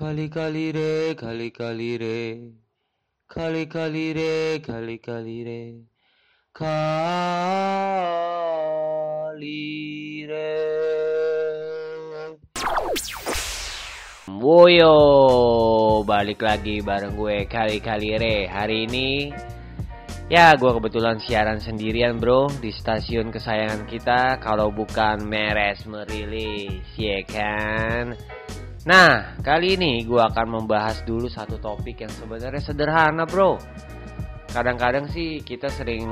Kali-kali re, kali-kali re. Kali-kali re, kali-kali re. Kali re. Woyo, balik lagi bareng gue kali-kali re. Hari ini ya gue kebetulan siaran sendirian bro di stasiun kesayangan kita. Kalau bukan meres merilis, ya kan? Nah, kali ini gue akan membahas dulu satu topik yang sebenarnya sederhana bro. Kadang-kadang sih kita sering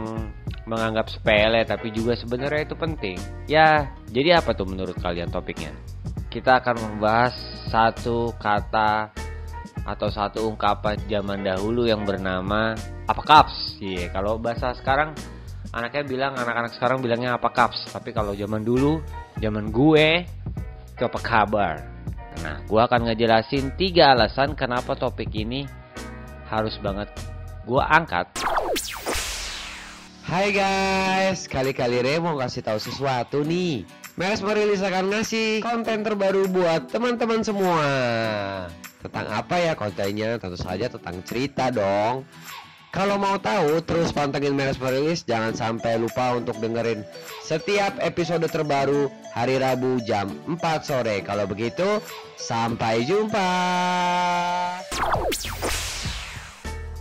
menganggap sepele tapi juga sebenarnya itu penting. Ya, jadi apa tuh menurut kalian topiknya? Kita akan membahas satu kata atau satu ungkapan zaman dahulu yang bernama apa kaps Iya, kalau bahasa sekarang anaknya bilang anak-anak sekarang bilangnya apa kaps Tapi kalau zaman dulu, zaman gue itu apa kabar Nah, gue akan ngejelasin tiga alasan kenapa topik ini harus banget gue angkat. Hai guys, kali-kali Re mau kasih tahu sesuatu nih. Meres merilis akan ngasih konten terbaru buat teman-teman semua. Tentang apa ya kontennya? Tentu saja tentang cerita dong. Kalau mau tahu, terus pantengin Meres Merilis. Jangan sampai lupa untuk dengerin setiap episode terbaru hari Rabu jam 4 sore. Kalau begitu, sampai jumpa.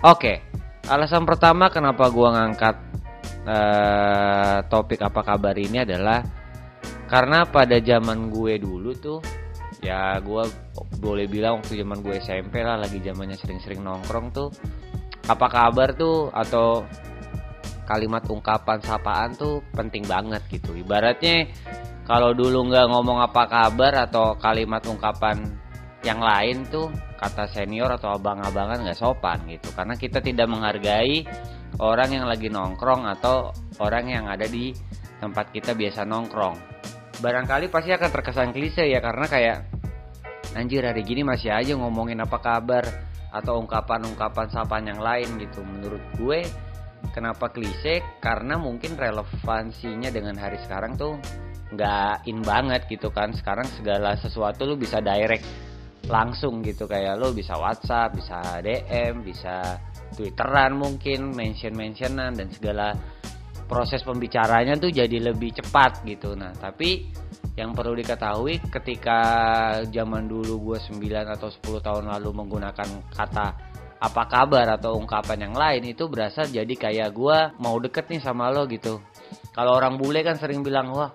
Oke, alasan pertama kenapa gua ngangkat uh, topik apa kabar ini adalah karena pada zaman gue dulu tuh ya gue boleh bilang waktu zaman gue SMP lah lagi zamannya sering-sering nongkrong tuh apa kabar tuh? Atau kalimat ungkapan sapaan tuh penting banget gitu. Ibaratnya kalau dulu nggak ngomong apa kabar atau kalimat ungkapan yang lain tuh kata senior atau abang-abangan nggak sopan gitu. Karena kita tidak menghargai orang yang lagi nongkrong atau orang yang ada di tempat kita biasa nongkrong. Barangkali pasti akan terkesan klise ya karena kayak anjir hari gini masih aja ngomongin apa kabar atau ungkapan-ungkapan sapaan yang lain gitu. Menurut gue kenapa klise karena mungkin relevansinya dengan hari sekarang tuh nggak in banget gitu kan. Sekarang segala sesuatu lu bisa direct langsung gitu. Kayak lo bisa WhatsApp, bisa DM, bisa Twitteran mungkin, mention-mentionan dan segala proses pembicaranya tuh jadi lebih cepat gitu. Nah, tapi yang perlu diketahui ketika zaman dulu gue 9 atau 10 tahun lalu menggunakan kata apa kabar atau ungkapan yang lain itu berasa jadi kayak gue mau deket nih sama lo gitu. Kalau orang bule kan sering bilang wah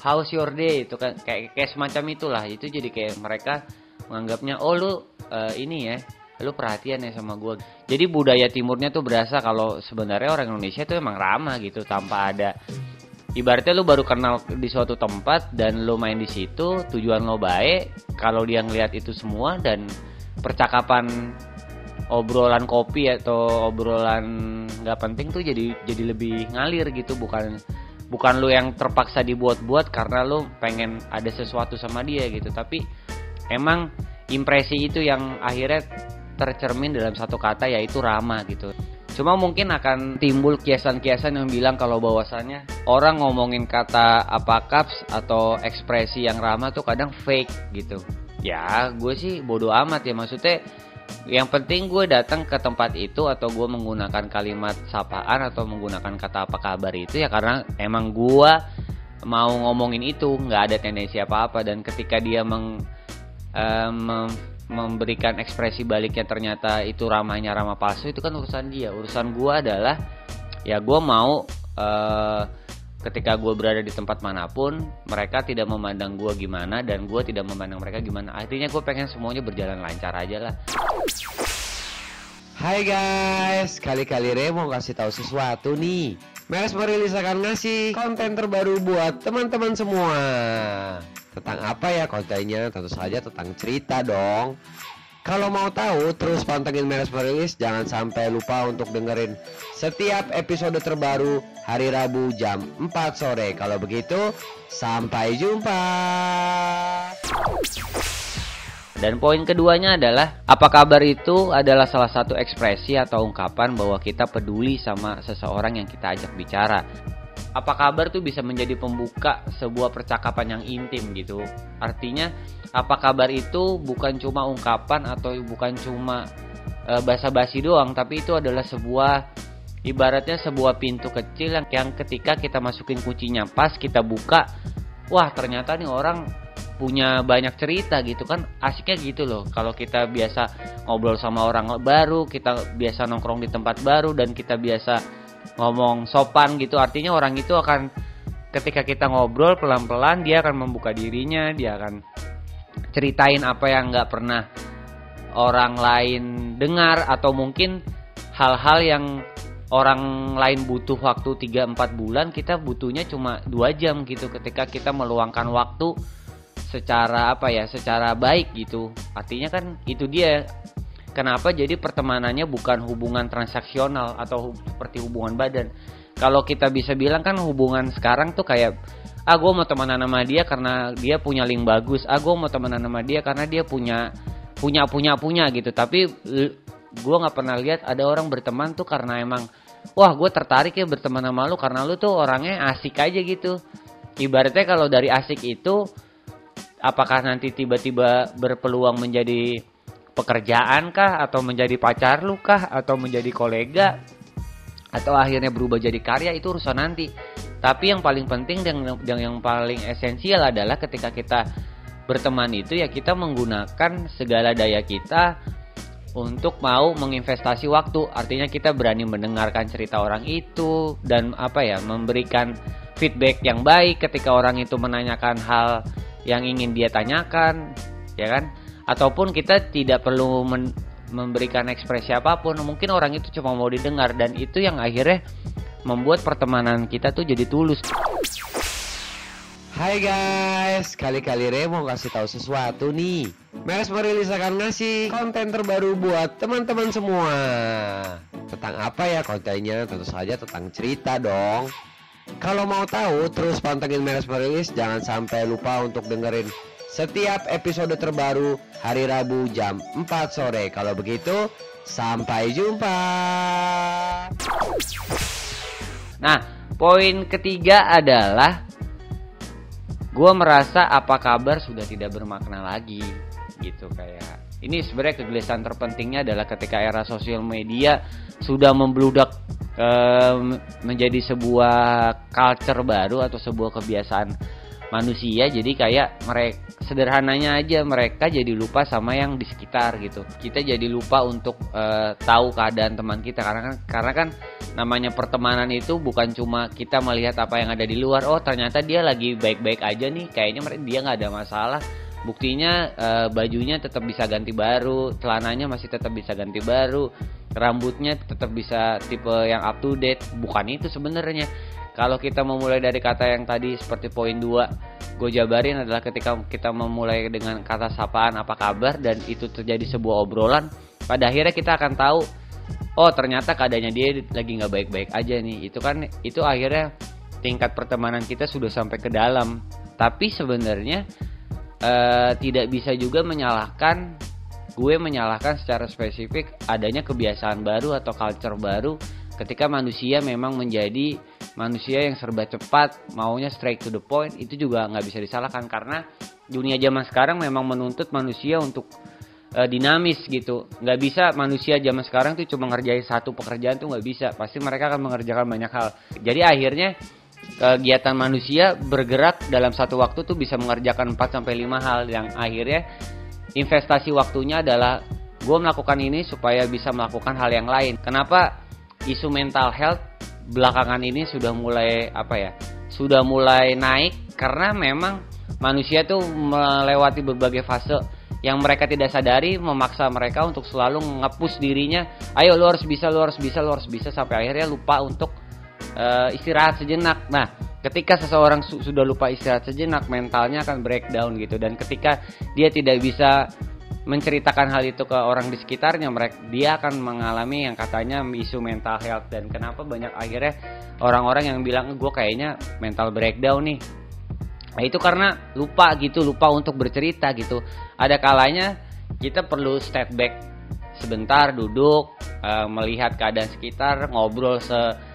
how's your day itu kan kayak kayak semacam itulah itu jadi kayak mereka menganggapnya oh lu uh, ini ya lu perhatian ya sama gue jadi budaya timurnya tuh berasa kalau sebenarnya orang Indonesia tuh emang ramah gitu tanpa ada ibaratnya lu baru kenal di suatu tempat dan lu main di situ tujuan lo baik kalau dia ngeliat itu semua dan percakapan obrolan kopi atau obrolan nggak penting tuh jadi jadi lebih ngalir gitu. Bukan bukan lu yang terpaksa dibuat-buat karena lu pengen ada sesuatu sama dia gitu. Tapi emang impresi itu yang akhirnya tercermin dalam satu kata yaitu ramah gitu. Cuma mungkin akan timbul kiasan-kiasan yang bilang kalau bahwasannya orang ngomongin kata apa caps atau ekspresi yang ramah tuh kadang fake gitu. Ya, gue sih bodoh amat ya maksudnya yang penting gue datang ke tempat itu atau gue menggunakan kalimat sapaan atau menggunakan kata apa kabar itu ya karena emang gue mau ngomongin itu nggak ada tendensi apa-apa dan ketika dia meng um, memberikan ekspresi baliknya ternyata itu ramahnya ramah palsu itu kan urusan dia. Urusan gue adalah ya gue mau uh, ketika gue berada di tempat mana pun mereka tidak memandang gue gimana dan gue tidak memandang mereka gimana. Artinya gue pengen semuanya berjalan lancar aja lah. Hai guys, kali-kali Re mau kasih tahu sesuatu nih. Meres merilis akan ngasih konten terbaru buat teman-teman semua. Tentang apa ya kontennya? Tentu saja tentang cerita dong. Kalau mau tahu, terus pantengin Meres Merilis. Jangan sampai lupa untuk dengerin setiap episode terbaru hari Rabu jam 4 sore. Kalau begitu, sampai jumpa. Dan poin keduanya adalah apa kabar itu adalah salah satu ekspresi atau ungkapan bahwa kita peduli sama seseorang yang kita ajak bicara. apa kabar tuh bisa menjadi pembuka sebuah percakapan yang intim gitu. Artinya apa kabar itu bukan cuma ungkapan atau bukan cuma e, basa-basi doang, tapi itu adalah sebuah ibaratnya sebuah pintu kecil yang, yang ketika kita masukin kuncinya pas kita buka, wah ternyata nih orang punya banyak cerita gitu kan asiknya gitu loh. Kalau kita biasa ngobrol sama orang baru kita biasa nongkrong di tempat baru dan kita biasa ngomong sopan gitu artinya orang itu akan ketika kita ngobrol pelan-pelan dia akan membuka dirinya dia akan ceritain apa yang nggak pernah orang lain dengar atau mungkin hal-hal yang orang lain butuh waktu 3-4 bulan kita butuhnya cuma dua jam gitu. Ketika kita meluangkan waktu secara apa ya secara baik gitu artinya kan itu dia Kenapa jadi pertemanannya bukan hubungan transaksional atau seperti hubungan badan? Kalau kita bisa bilang kan hubungan sekarang tuh kayak ah gue mau temenan sama dia karena dia punya link bagus, ah gue mau temenan sama dia karena dia punya punya punya punya gitu. Tapi gue nggak pernah lihat ada orang berteman tuh karena emang wah gue tertarik ya berteman sama lu karena lu tuh orangnya asik aja gitu. Ibaratnya kalau dari asik itu apakah nanti tiba-tiba berpeluang menjadi pekerjaan kah atau menjadi pacar lu kah atau menjadi kolega atau akhirnya berubah jadi karya itu urusan nanti. Tapi yang paling penting dan yang, yang paling esensial adalah ketika kita berteman itu ya kita menggunakan segala daya kita untuk mau menginvestasi waktu. Artinya kita berani mendengarkan cerita orang itu dan apa ya memberikan feedback yang baik ketika orang itu menanyakan hal yang ingin dia tanyakan, ya kan? ataupun kita tidak perlu men memberikan ekspresi apa pun mungkin orang itu cuma mau didengar dan itu yang akhirnya membuat pertemanan kita tuh jadi tulus Hai guys, kali-kali Re mau kasih tahu sesuatu nih. Meres merilis akan ngasih konten terbaru buat teman-teman semua. Tentang apa ya kontennya? Tentu saja tentang cerita dong. Kalau mau tahu, terus pantengin Meres merilis. Jangan sampai lupa untuk dengerin setiap episode terbaru hari Rabu jam 4 sore. Kalau begitu, sampai jumpa. Nah, poin ketiga adalah gue merasa apa kabar sudah tidak bermakna lagi gitu kayak ini sebenarnya kegelisahan terpentingnya adalah ketika era sosial media sudah membludak um, menjadi sebuah culture baru atau sebuah kebiasaan manusia. Jadi kayak mereka sederhananya aja mereka jadi lupa sama yang di sekitar gitu. Kita jadi lupa untuk uh, tahu keadaan teman kita. Karena kan karena kan namanya pertemanan itu bukan cuma kita melihat apa yang ada di luar. Oh ternyata dia lagi baik-baik aja nih. Kayaknya dia nggak ada masalah. Buktinya uh, bajunya tetap bisa ganti baru. Celananya masih tetap bisa ganti baru rambutnya tetap bisa tipe yang up to date. Bukan itu sebenarnya. Kalau kita memulai dari kata yang tadi seperti poin 2 gue jabarin adalah ketika kita memulai dengan kata sapaan apa kabar dan itu terjadi sebuah obrolan pada akhirnya kita akan tahu oh ternyata keadaannya dia lagi nggak baik-baik aja nih. Itu kan itu akhirnya tingkat pertemanan kita sudah sampai ke dalam. Tapi sebenarnya uh, tidak bisa juga menyalahkan gue menyalahkan secara spesifik adanya kebiasaan baru atau culture baru ketika manusia memang menjadi manusia yang serba cepat maunya straight to the point itu juga nggak bisa disalahkan karena dunia zaman sekarang memang menuntut manusia untuk uh, dinamis gitu. Nggak bisa manusia zaman sekarang tuh cuma ngerjain satu pekerjaan tuh nggak bisa. Pasti mereka akan mengerjakan banyak hal. Jadi akhirnya kegiatan manusia bergerak dalam satu waktu tuh bisa mengerjakan 4 sampai 5 hal yang akhirnya investasi waktunya adalah gue melakukan ini supaya bisa melakukan hal yang lain. Kenapa? Isu mental health belakangan ini sudah mulai apa ya sudah mulai naik karena memang manusia tuh melewati berbagai fase yang mereka tidak sadari memaksa mereka untuk selalu ngepus dirinya ayo lu harus bisa lu harus bisa lu harus bisa sampai akhirnya lupa untuk uh, istirahat sejenak. Nah ketika seseorang su sudah lupa istirahat sejenak mentalnya akan breakdown gitu. Dan ketika dia tidak bisa menceritakan hal itu ke orang di sekitarnya mereka dia akan mengalami yang katanya isu mental health. Dan kenapa banyak akhirnya orang-orang yang bilang gue kayaknya mental breakdown nih. Nah itu karena lupa gitu lupa untuk bercerita gitu. Ada kalanya kita perlu step back sebentar duduk uh, melihat keadaan sekitar ngobrol se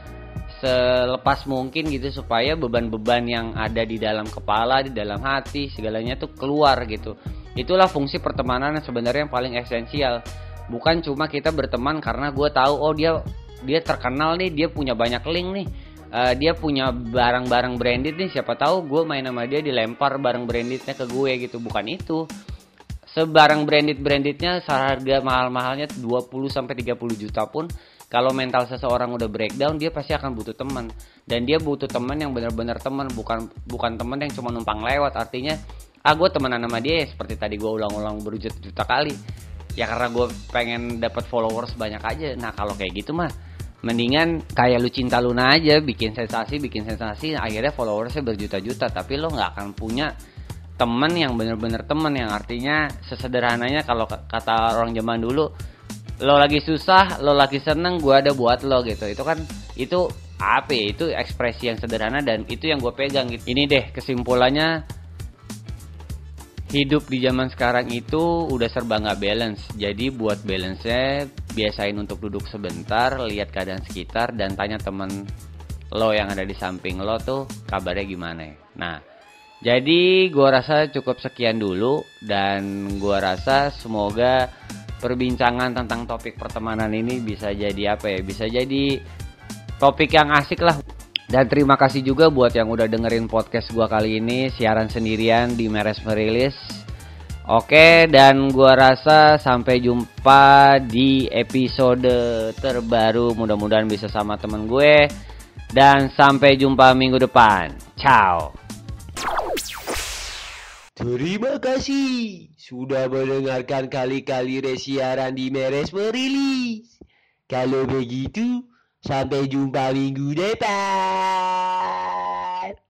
selepas mungkin gitu supaya beban-beban yang ada di dalam kepala, di dalam hati, segalanya tuh keluar gitu. Itulah fungsi pertemanan yang sebenarnya yang paling esensial. Bukan cuma kita berteman karena gue tahu oh dia dia terkenal nih, dia punya banyak link nih. Uh, dia punya barang-barang branded nih siapa tahu gue main sama dia dilempar barang brandednya ke gue gitu bukan itu sebarang branded brandednya seharga mahal-mahalnya 20 sampai 30 juta pun kalau mental seseorang udah breakdown dia pasti akan butuh teman. Dan dia butuh teman yang benar-benar teman bukan bukan teman yang cuma numpang lewat. Artinya ah gue temenan sama dia ya, seperti tadi gue ulang-ulang berjuta-juta kali. Ya karena gue pengen dapat followers banyak aja. Nah kalau kayak gitu mah mendingan kayak lu cinta Luna aja bikin sensasi bikin sensasi akhirnya followersnya berjuta-juta. Tapi lo nggak akan punya temen yang bener-bener temen yang artinya sesederhananya kalau kata orang zaman dulu lo lagi susah lo lagi seneng gue ada buat lo gitu itu kan itu apa ya? itu ekspresi yang sederhana dan itu yang gue pegang gitu. ini deh kesimpulannya hidup di zaman sekarang itu udah serba nggak balance jadi buat balance nya biasain untuk duduk sebentar lihat keadaan sekitar dan tanya temen lo yang ada di samping lo tuh kabarnya gimana nah jadi gue rasa cukup sekian dulu dan gue rasa semoga perbincangan tentang topik pertemanan ini bisa jadi apa ya? Bisa jadi topik yang asik lah. Dan terima kasih juga buat yang udah dengerin podcast gua kali ini siaran sendirian di Meres Merilis. Oke, dan gua rasa sampai jumpa di episode terbaru. Mudah-mudahan bisa sama temen gue. Dan sampai jumpa minggu depan. Ciao. Terima kasih sudah mendengarkan kali-kali resiaran di Meres Merilis. Kalau begitu, sampai jumpa minggu depan.